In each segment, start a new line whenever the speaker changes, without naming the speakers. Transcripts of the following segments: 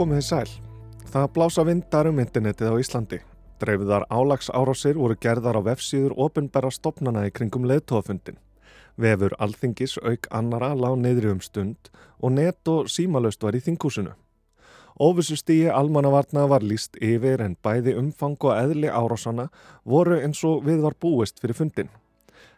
Komið þið sæl. Það blása vindar um internetið á Íslandi. Dreifiðar álags árásir voru gerðar á vefsíður ofinbæra stopnana í kringum leðtóafundin. Vefur alþingis auk annara lág neyðri um stund og net og símalöst var í þingúsinu. Óvissu stíi almannavarna var líst yfir en bæði umfang og eðli árásana voru eins og við var búist fyrir fundin.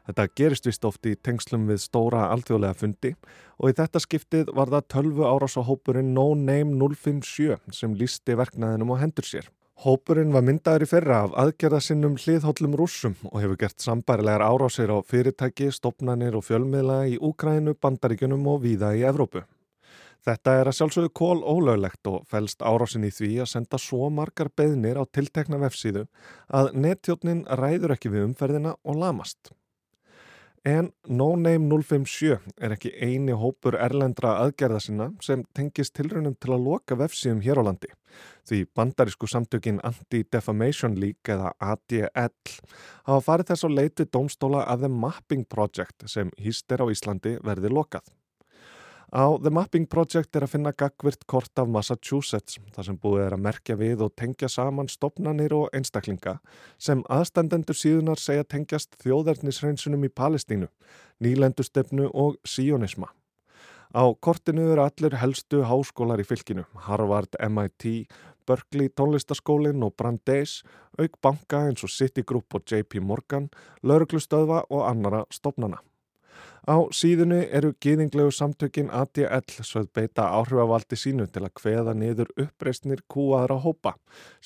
Þetta gerist vist oft í tengslum við stóra alþjóðlega fundi og í þetta skiptið var það 12 árás á hópurinn No Name 057 sem lísti verknæðinum á hendur sér. Hópurinn var myndaður í fyrra af aðgerðasinnum hliðhóllum rússum og hefur gert sambarilegar árásir á fyrirtæki, stopnanir og fjölmiðla í Úkrænu, Bandaríkunum og víða í Evrópu. Þetta er að sjálfsögðu kól ólöglegt og fælst árásin í því að senda svo margar beðnir á tiltekna vefsíðu að nettjótnin ræður ekki við umferðina og lamast. En No Name 057 er ekki eini hópur erlendra aðgerða sinna sem tengist tilrönum til að loka vefsíðum hér á landi. Því bandarísku samtökin Anti-Defamation League eða ADL hafa farið þess að leiti dómstóla að The Mapping Project sem hýst er á Íslandi verði lokað. Á The Mapping Project er að finna gagvirt kort af Massachusetts þar sem búið er að merkja við og tengja saman stopnanir og einstaklinga sem aðstandendur síðunar segja tengjast þjóðarnisreinsunum í Palestínu, nýlendustefnu og síonisma. Á kortinu eru allir helstu háskólar í fylkinu, Harvard, MIT, Berkeley tónlistaskólinn og Brandeis, auk banka eins og Citigroup og JP Morgan, lauruglustöðva og annara stopnana. Á síðunni eru gýðinglegu samtökin ADL sögð beita áhrifavaldi sínu til að hveða niður uppreysnir kúaðra hópa,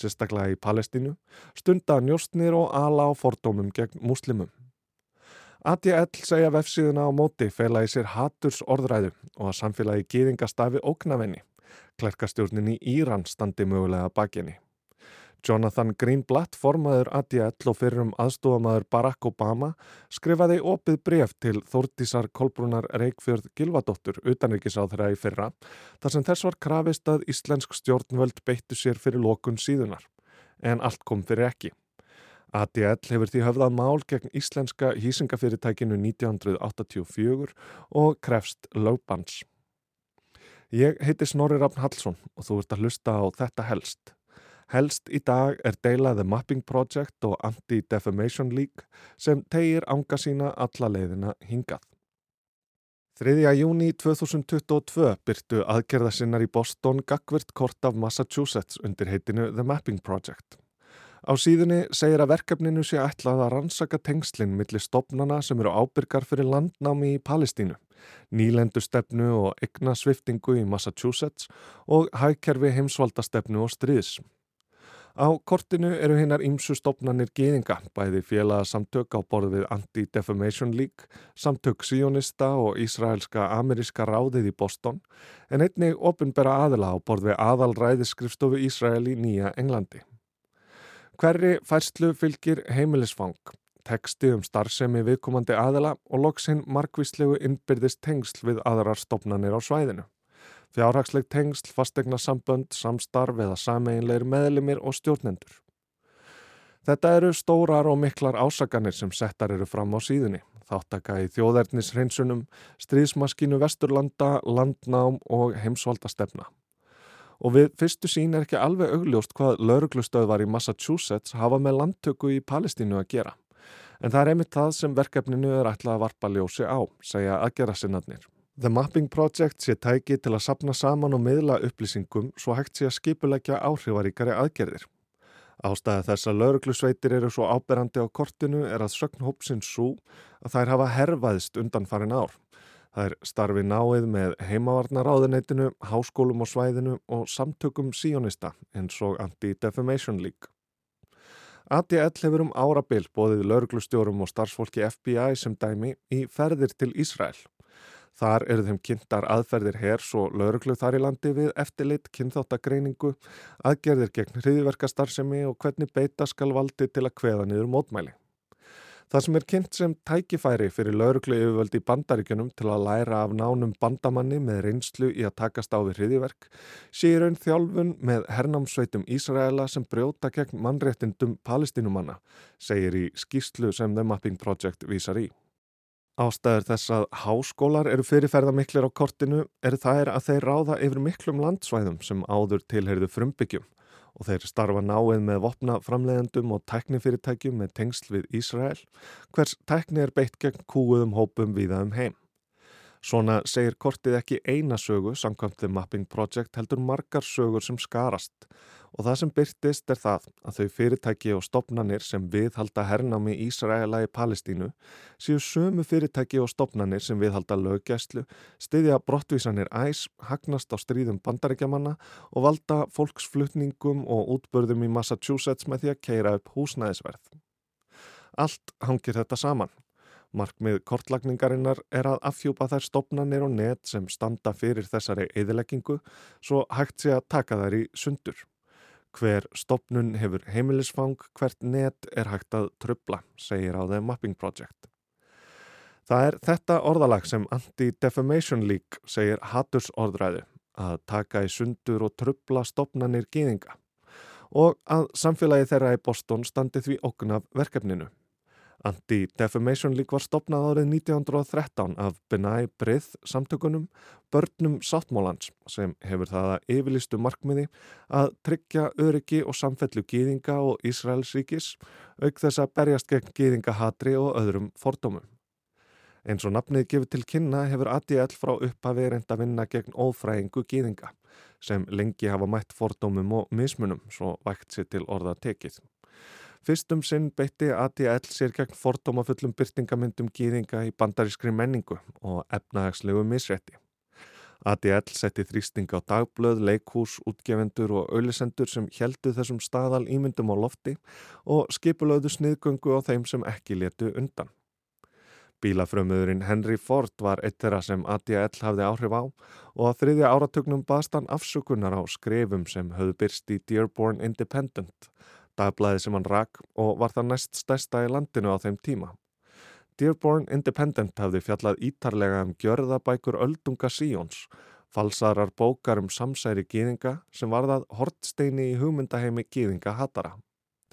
sérstaklega í Palestínu, stunda njóstnir og ala á fordómum gegn muslimum. ADL segja vefsíðuna á móti fela í sér haturs orðræðu og að samfélagi gýðingastafi óknafenni. Klerkastjórnin í Íran standi mögulega bakinni. Jonathan Greenblatt, formaður ADL og fyrrum aðstofamaður Barack Obama, skrifaði opið bref til Þórtísar Kolbrunar Reykjörð Gilvadóttur utanrikiðsáð þeirra í fyrra, þar sem þess var krafist að íslensk stjórnvöld beittu sér fyrir lokun síðunar. En allt kom fyrir ekki. ADL hefur því höfðað mál gegn íslenska hýsingafyrirtækinu 1984 og krefst lögbans. Ég heiti Snorri Rafn Hallsson og þú ert að hlusta á þetta helst. Helst í dag er deilað The Mapping Project og Anti-Defamation League sem tegir ánga sína alla leiðina hingað. 3. júni 2022 byrtu aðgerðasinnar í Boston gagvirt kort af Massachusetts undir heitinu The Mapping Project. Á síðunni segir að verkefninu sé ætlað að rannsaka tengslinn millir stopnana sem eru ábyrgar fyrir landnámi í Palestínu, nýlendu stefnu og egna sviftingu í Massachusetts og hægkerfi heimsvaldastefnu og stríðs. Á kortinu eru hinnar ímsu stopnarnir geðinga, bæði félagsamtök á borð við Anti-Defamation League, samtök sionista og Ísraelska ameríska ráðið í Boston, en einnig ofinbera aðila á borð við aðalræðiskrifstofu Ísrael í Nýja Englandi. Hverri færslu fylgir heimilisfang, teksti um starfsemi viðkomandi aðila og loksinn markvíslegu innbyrðist tengsl við aðrar stopnarnir á svæðinu fjárhagsleg tengsl, fastegna sambönd, samstarf eða sameinleir meðlimir og stjórnendur. Þetta eru stórar og miklar ásaganir sem settar eru fram á síðunni. Þáttaka í þjóðernishreinsunum, stríðsmaskínu Vesturlanda, landnám og heimsvaldastefna. Og við fyrstu sín er ekki alveg augljóst hvað lauruglustöðvar í Massachusetts hafa með landtöku í Palestínu að gera. En það er einmitt það sem verkefninu er ætlað að varpa ljósi á, segja aðgera sinnarnir. The Mapping Project sé tæki til að sapna saman og miðla upplýsingum svo hægt sé að skipulegja áhrifaríkari aðgerðir. Ástæði þess að lauruglusveitir eru svo áberandi á kortinu er að sögnhópsinn svo að þær hafa herfaðist undan farin ár. Er starfi náið með heimavarnaráðuneytinu, háskólum og svæðinu og samtökum síonista eins og Anti-Defamation League. ADL hefur um árabil bóðið lauruglustjórum og starfsfólki FBI sem dæmi í ferðir til Ísrael. Þar eru þeim kynntar aðferðir hers og lauruglu þar í landi við eftirlit, kynþáttagreiningu, aðgerðir gegn hriðverkastarfsemi og hvernig beita skal valdi til að kveða niður mótmæli. Það sem er kynnt sem tækifæri fyrir lauruglu yfirvöldi bandaríkunum til að læra af nánum bandamanni með reynslu í að takast á við hriðiverk sé í raun þjálfun með hernámsveitum Ísraela sem brjóta gegn mannréttindum palestinumanna, segir í skýrslu sem The Mapping Project vísar í. Ástæður þess að háskólar eru fyrirferða miklir á kortinu eru þær að þeir ráða yfir miklum landsvæðum sem áður tilheyrðu frumbyggjum og þeir starfa náið með vopnaframleðendum og tæknifyrirtækjum með tengsl við Ísrael hvers tækni er beitt gegn kúuðum hópum viða um heim. Svona segir kortið ekki eina sögu samkvæmt The Mapping Project heldur margar sögur sem skarast og það sem byrtist er það að þau fyrirtæki og stopnannir sem viðhalda hernámi Ísraela í Palestínu séu sömu fyrirtæki og stopnannir sem viðhalda löggæslu, styðja brottvísanir æs, hagnast á stríðum bandaríkjamanna og valda fólksflutningum og útbörðum í Massachusetts með því að keira upp húsnæðisverð. Allt hangir þetta saman. Markmið kortlagningarinnar er að afhjúpa þær stopnannir og net sem standa fyrir þessari eðileggingu svo hægt sé að taka þær í sundur. Hver stopnun hefur heimilisfang, hvert net er hægt að trubla, segir á The Mapping Project. Það er þetta orðalag sem Anti-Defamation League segir hattursorðræðu að taka í sundur og trubla stopnannir gýðinga og að samfélagi þeirra í Boston standi því okkur af verkefninu. Anti-Defamation League var stopnað árið 1913 af Benai Brith samtökunum Börnum Sáttmólans sem hefur það að yfirlistu markmiði að tryggja öryggi og samfellu gýðinga og Ísraelsríkis auk þess að berjast gegn gýðingahatri og öðrum fordómum. Eins og nafnið gefur til kynna hefur ADL frá upphafi reynd að vinna gegn ófræðingu gýðinga sem lengi hafa mætt fordómum og mismunum svo vægt sér til orða tekið. Fyrstum sinn beitti ADL sér gegn fordómafullum byrtingamyndum gýðinga í bandarískri menningu og efnahagslegu misrætti. ADL setti þrýsting á dagblöð, leikhús, útgefendur og auðlisendur sem heldu þessum staðal ímyndum á lofti og skipulöðu sniðgöngu á þeim sem ekki letu undan. Bílafrömmuðurinn Henry Ford var eitt þeirra sem ADL hafði áhrif á og að þriðja áratögnum baðst hann afsökunar á skrefum sem höfðu byrst í Dearborn Independent dagblæði sem hann rak og var það næst stærsta í landinu á þeim tíma. Dearborn Independent hafði fjallað ítarlega um gjörðabækur öldunga síjóns, falsarar bókar um samsæri gýðinga sem var það hortsteini í hugmyndaheimi gýðinga hatara.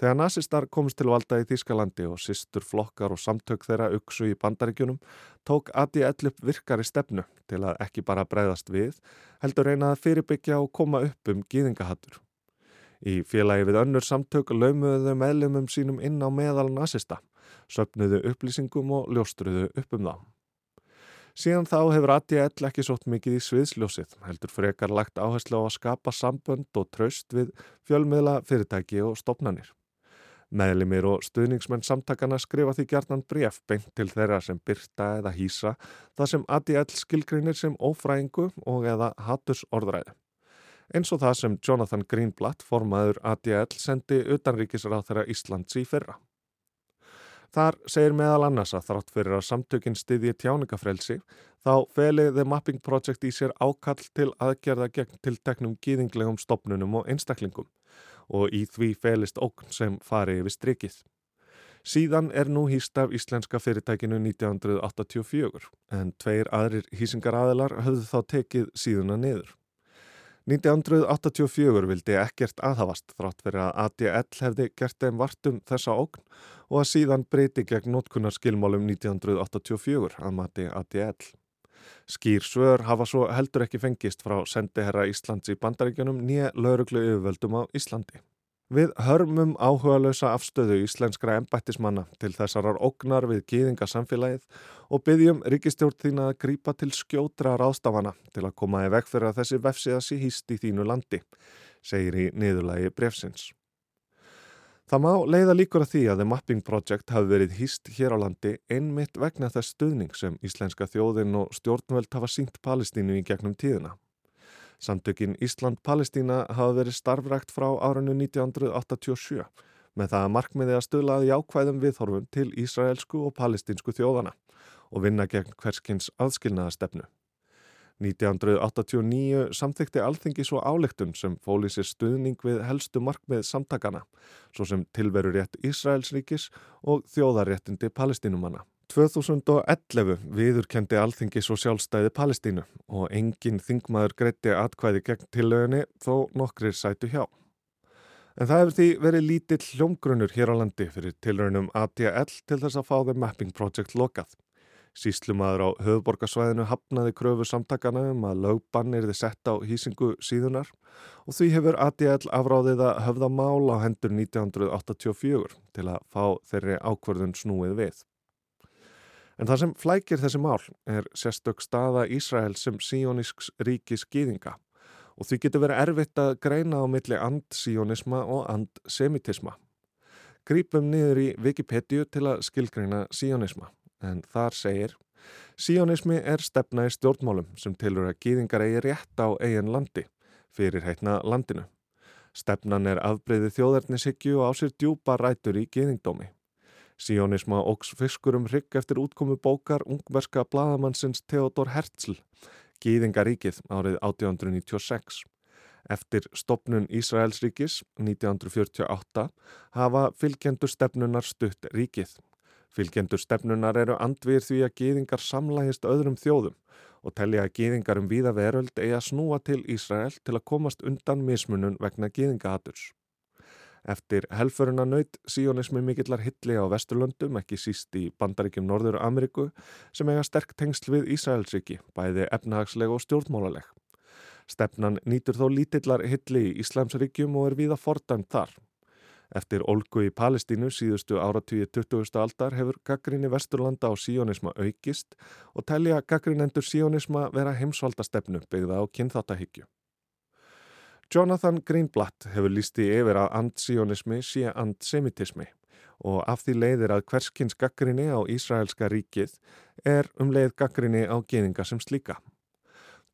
Þegar nazistar komist til valda í Þískalandi og sýstur flokkar og samtök þeirra uksu í bandaríkjunum tók ADL upp virkari stefnu til að ekki bara breyðast við, heldur reyna að fyrirbyggja og koma upp um gýðingahattur. Í félagi við önnur samtök laumuðu meðlumum sínum inn á meðal nazista, söpnuðu upplýsingum og ljóstruðu upp um þá. Síðan þá hefur ADL ekki sótt mikið í sviðsljósið, heldur frekar lagt áherslu á að skapa sambönd og traust við fjölmiðla fyrirtæki og stopnanir. Meðlimir og stuðningsmenn samtakana skrifa því gjarnan bref beint til þeirra sem byrta eða hýsa það sem ADL skilgreinir sem ófræðingu og eða hattus orðræðu eins og það sem Jonathan Greenblatt, formaður ADL, sendi utanríkisráð þeirra Íslands í fyrra. Þar segir meðal annars að þrátt fyrir að samtökinn styðji tjáningafrelsi þá felið The Mapping Project í sér ákall til aðgerða gegn tilteknum gýðinglegum stopnunum og einstaklingum og í því felist ókn sem fari yfir strikið. Síðan er nú hýst af íslenska fyrirtækinu 1984 en tveir aðrir hýsingaræðilar höfðu þá tekið síðuna niður. 1984 vildi ekkert aðhafast þrátt fyrir að ADL hefði gert þeim vartum þessa ógn og að síðan breyti gegn notkunarskilmálum 1984 að mati ADL. Skýr svör hafa svo heldur ekki fengist frá sendiherra Íslands í bandaríkjunum nýja lauruglu yfirvöldum á Íslandi. Við hörmum áhuga lausa afstöðu íslenskra embættismanna til þessarar ógnar við gýðingasamfélagið og byggjum ríkistjórn þín að grýpa til skjótra ráðstafana til að koma í veg fyrir að þessi vefsiða sé hýst í þínu landi, segir í niðurlægi brefsins. Það má leiða líkur að því að The Mapping Project hafi verið hýst hér á landi einmitt vegna þess stuðning sem íslenska þjóðin og stjórnvöld hafa sínt Palestínu í gegnum tíðina. Samtökin Ísland-Palestína hafa verið starfrækt frá árunnu 1987 með það að markmiði að stölaði ákvæðum viðhorfum til Ísraelsku og palestinsku þjóðana og vinna gegn hverskins aðskilnaðastefnu. 1989 samþykti alþingi svo áleiktun sem fóli sér stuðning við helstu markmið samtakana, svo sem tilverurétt Ísraelsríkis og þjóðaréttindi palestinumanna. 2011 viðurkendi alþingis og sjálfstæði Palestínu og engin þingmaður greitti atkvæði gegn tillöginni þó nokkrir sætu hjá. En það hefur því verið lítill hljómgrunur hér á landi fyrir tilraunum ADL til þess að fá þeim Mapping Project lokað. Síslumadur á höfuborgarsvæðinu hafnaði kröfu samtakana um að lögbann er þið sett á hýsingu síðunar og því hefur ADL afráðið að höfða mál á hendur 1984 til að fá þeirri ákverðun snúið við. En það sem flækir þessi mál er sérstök staða Ísrael sem síonisks ríkis gýðinga og því getur verið erfitt að greina á milli and-síonisma og and-semitisma. Grípum niður í Wikipedia til að skilgreina síonisma en þar segir Síonismi er stefna í stjórnmálum sem tilur að gýðingar eigi rétt á eigin landi fyrir heitna landinu. Stefnan er afbreyði þjóðarnishyggju og á sér djúpa rætur í gýðingdómi. Síonisma ógs fiskurum hrygg eftir útkomu bókar ungverska bladamannsins Theodor Herzl, Gýðingaríkið árið 1896. Eftir stopnun Ísraelsríkis 1948 hafa fylgjendur stefnunar stutt ríkið Fylgjendur stefnunar eru andvir því að gýðingar samlægist öðrum þjóðum og telja að gýðingar um víða veröld eigi að snúa til Ísrael til að komast undan mismunun vegna gýðingahaturs. Eftir helfuruna naut síonismi mikillar hilli á Vesturlöndum, ekki síst í bandaríkjum Norður Ameríku, sem eiga sterk tengsl við Ísraelsriki, bæði efnahagsleg og stjórnmálaleg. Stefnan nýtur þó lítillar hilli í Íslamsríkjum og er víða fordæmt þar. Eftir Olgu í Palestínu síðustu áratvíði 20. aldar hefur gaggrinni Vesturlanda á síónisma aukist og telja gaggrinendur síónisma vera heimsvaldastefnu byggða á kynþáttahyggju. Jonathan Greenblatt hefur lísti yfir að andsíónismi sé andsemitismi og af því leiðir að hverskins gaggrinni á Ísraelska ríkið er um leið gaggrinni á geninga sem slíka.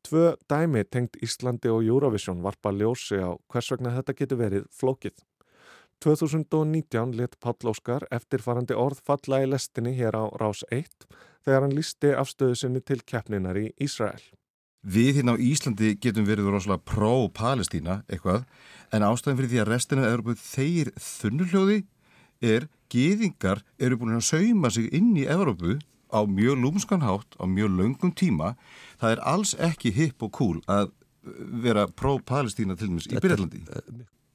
Tvö dæmi tengt Íslandi og Eurovision varpa ljósi á hvers vegna þetta getur verið flókið. 2019 let Páll Óskar eftirfarandi orð falla í lestinni hér á Rás 1 þegar hann lísti afstöðu sinni til keppninar í Ísrael.
Við hérna á Íslandi getum verið rosalega pró-Palestína eitthvað en ástæðin fyrir því að restina eru þeir þunnuljóði er geðingar eru búin að sauma sig inn í Evrópu á mjög lúmskanhátt á mjög löngum tíma. Það er alls ekki hipp og cool að vera pró-Palestína til dæmis í Byrjallandi.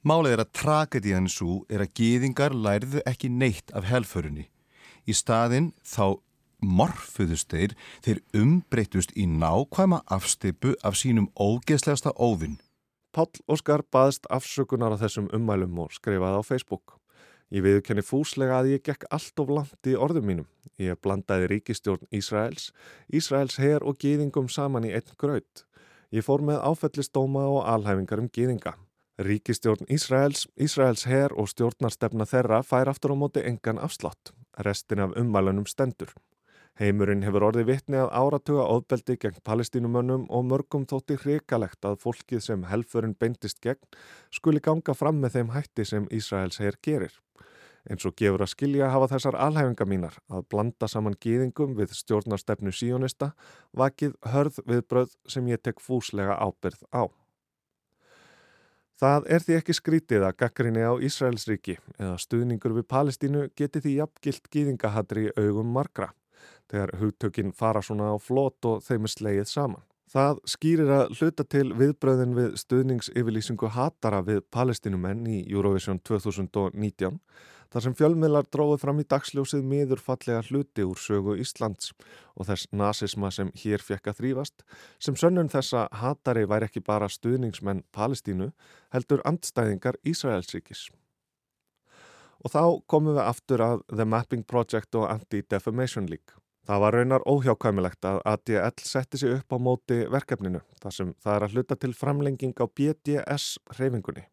Málið er að tragedíðan svo er að gýðingar lærðu ekki neitt af helförunni. Í staðin þá morfuðust þeir, þeir umbreytust í nákvæma afsteipu af sínum ógeðslegasta óvinn.
Pál Óskar baðist afsökunar á þessum ummælum og skrifaði á Facebook. Ég viðkenni fúslega að ég gekk allt of langt í orðum mínum. Ég blandaði ríkistjórn Ísraels, Ísraels her og gýðingum saman í einn gröð. Ég fór með áfellistóma og alhæfingar um gýðinga. Ríkistjórn Ísraels, Ísraels her og stjórnarstefna þeirra fær aftur á móti engan afslátt. Restin af ummælunum stendur. Heimurinn hefur orðið vittni að áratuga ofbeldi gegn palestínumönnum og mörgum þótti hrikalegt að fólkið sem helfurinn beintist gegn skuli ganga fram með þeim hætti sem Ísraels her gerir. En svo gefur að skilja hafa þessar alhæfinga mínar að blanda saman gýðingum við stjórnarstefnu síjónista vakið hörð við bröð sem ég tek fúslega ábyrð á. Það er því ekki skrítið að gaggrinni á Ísraelsríki eða stuðningur við Palestínu geti því jafngilt gýðingahatri í augum margra þegar hugtökinn fara svona á flót og þeim er sleið saman. Það skýrir að hluta til viðbröðin við stuðningsyfirlýsingu hatara við palestinumenn í Eurovision 2019 þar sem fjölmiðlar dróðu fram í dagsljósið miður fallega hluti úr sögu Íslands og þess nazisma sem hér fekk að þrýfast sem sönnun þessa hatari væri ekki bara stuðningsmenn Palestínu heldur andstæðingar Ísraelsríkis. Og þá komum við aftur að The Mapping Project og Anti-Defamation League. Það var raunar óhjákvæmilegt að ADL setti sig upp á móti verkefninu þar sem það er að hluta til framlenging á BDS hreyfingunni.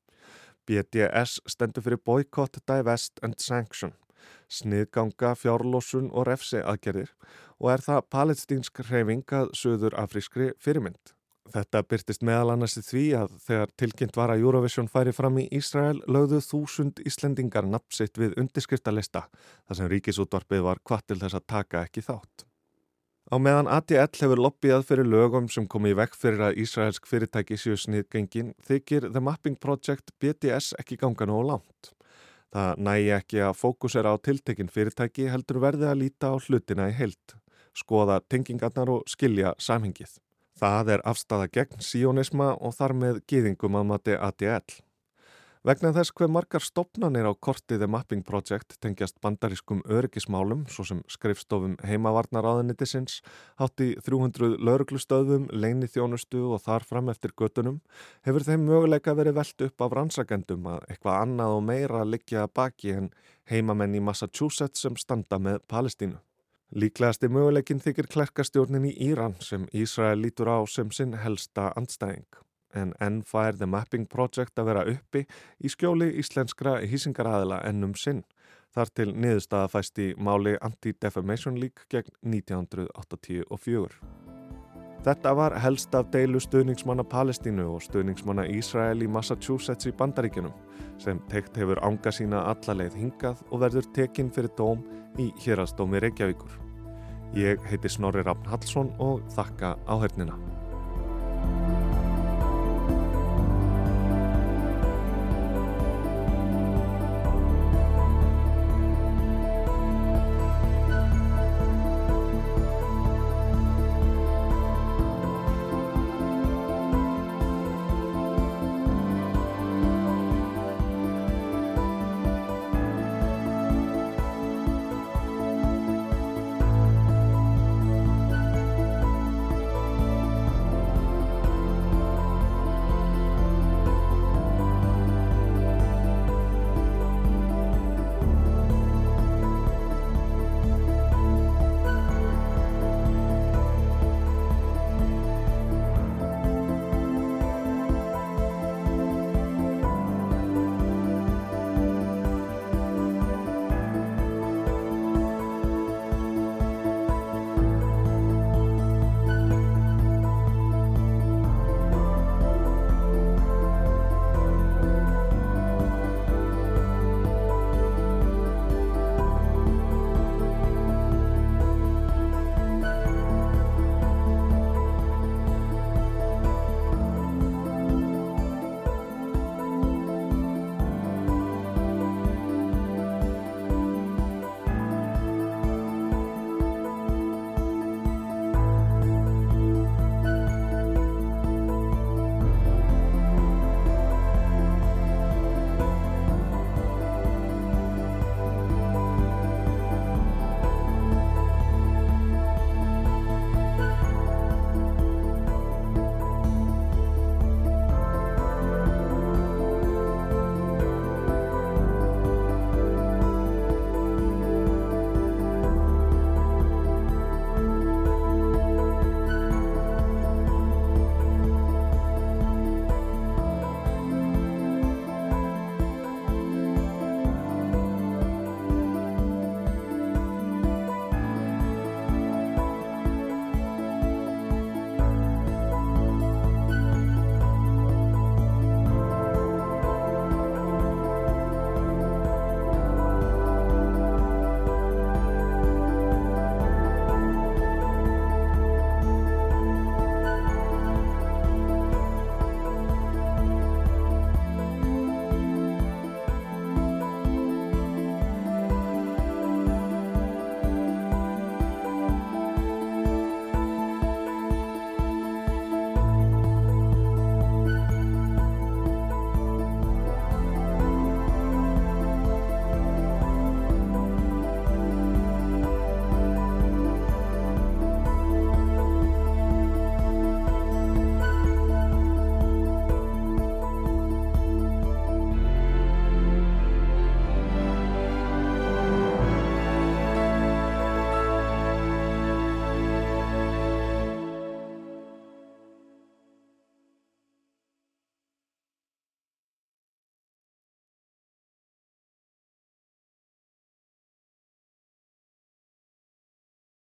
BDS stendur fyrir Boycott, Divest and Sanction, sniðganga, fjárlósun og refsi aðgerðir og er það palestínsk hreyfing að söður afrískri fyrirmynd. Þetta byrtist meðal annars í því að þegar tilkynnt var að Eurovision færi fram í Ísrael lögðu þúsund Íslendingar napsitt við undirskriftalista þar sem ríkisútvarpið var hvað til þess að taka ekki þátt. Á meðan ADL hefur lobbyjað fyrir lögum sem komi í vekk fyrir að Ísraelsk fyrirtæki séu sniðgengin þykir The Mapping Project BDS ekki ganga nógu langt. Það nægi ekki að fókusera á tiltekin fyrirtæki heldur verði að líta á hlutina í heilt, skoða tengingarnar og skilja samhengið. Það er afstafa gegn síónisma og þar með gýðingum að mati ADL. Vegna þess hver margar stopnanir á kortið The Mapping Project tengjast bandarískum öryggismálum, svo sem skrifstofum heimavarnaráðanitisins, hátti 300 lauruglustöðum, leini þjónustu og þar fram eftir göttunum, hefur þeim möguleika verið veld upp af rannsakendum að eitthvað annað og meira liggja baki en heimamenn í Massachusetts sem standa með Palestínu. Líklegasti möguleikin þykir klerkastjórnin í Íran sem Ísrael lítur á sem sinn helsta andstæðing en enn fær The Mapping Project að vera uppi í skjóli íslenskra hýsingaraðila ennum sinn. Þar til niðurstaða fæst í máli Anti-Defamation League gegn 1984. Þetta var helst af deilu stuðningsmanna Palestínu og stuðningsmanna Ísrael í Massachusetts í bandaríkjunum sem tekt hefur ánga sína allaleið hingað og verður tekinn fyrir dóm í hérastómi Reykjavíkur. Ég heiti Snorri Rafn Hallsson og þakka áhörnina.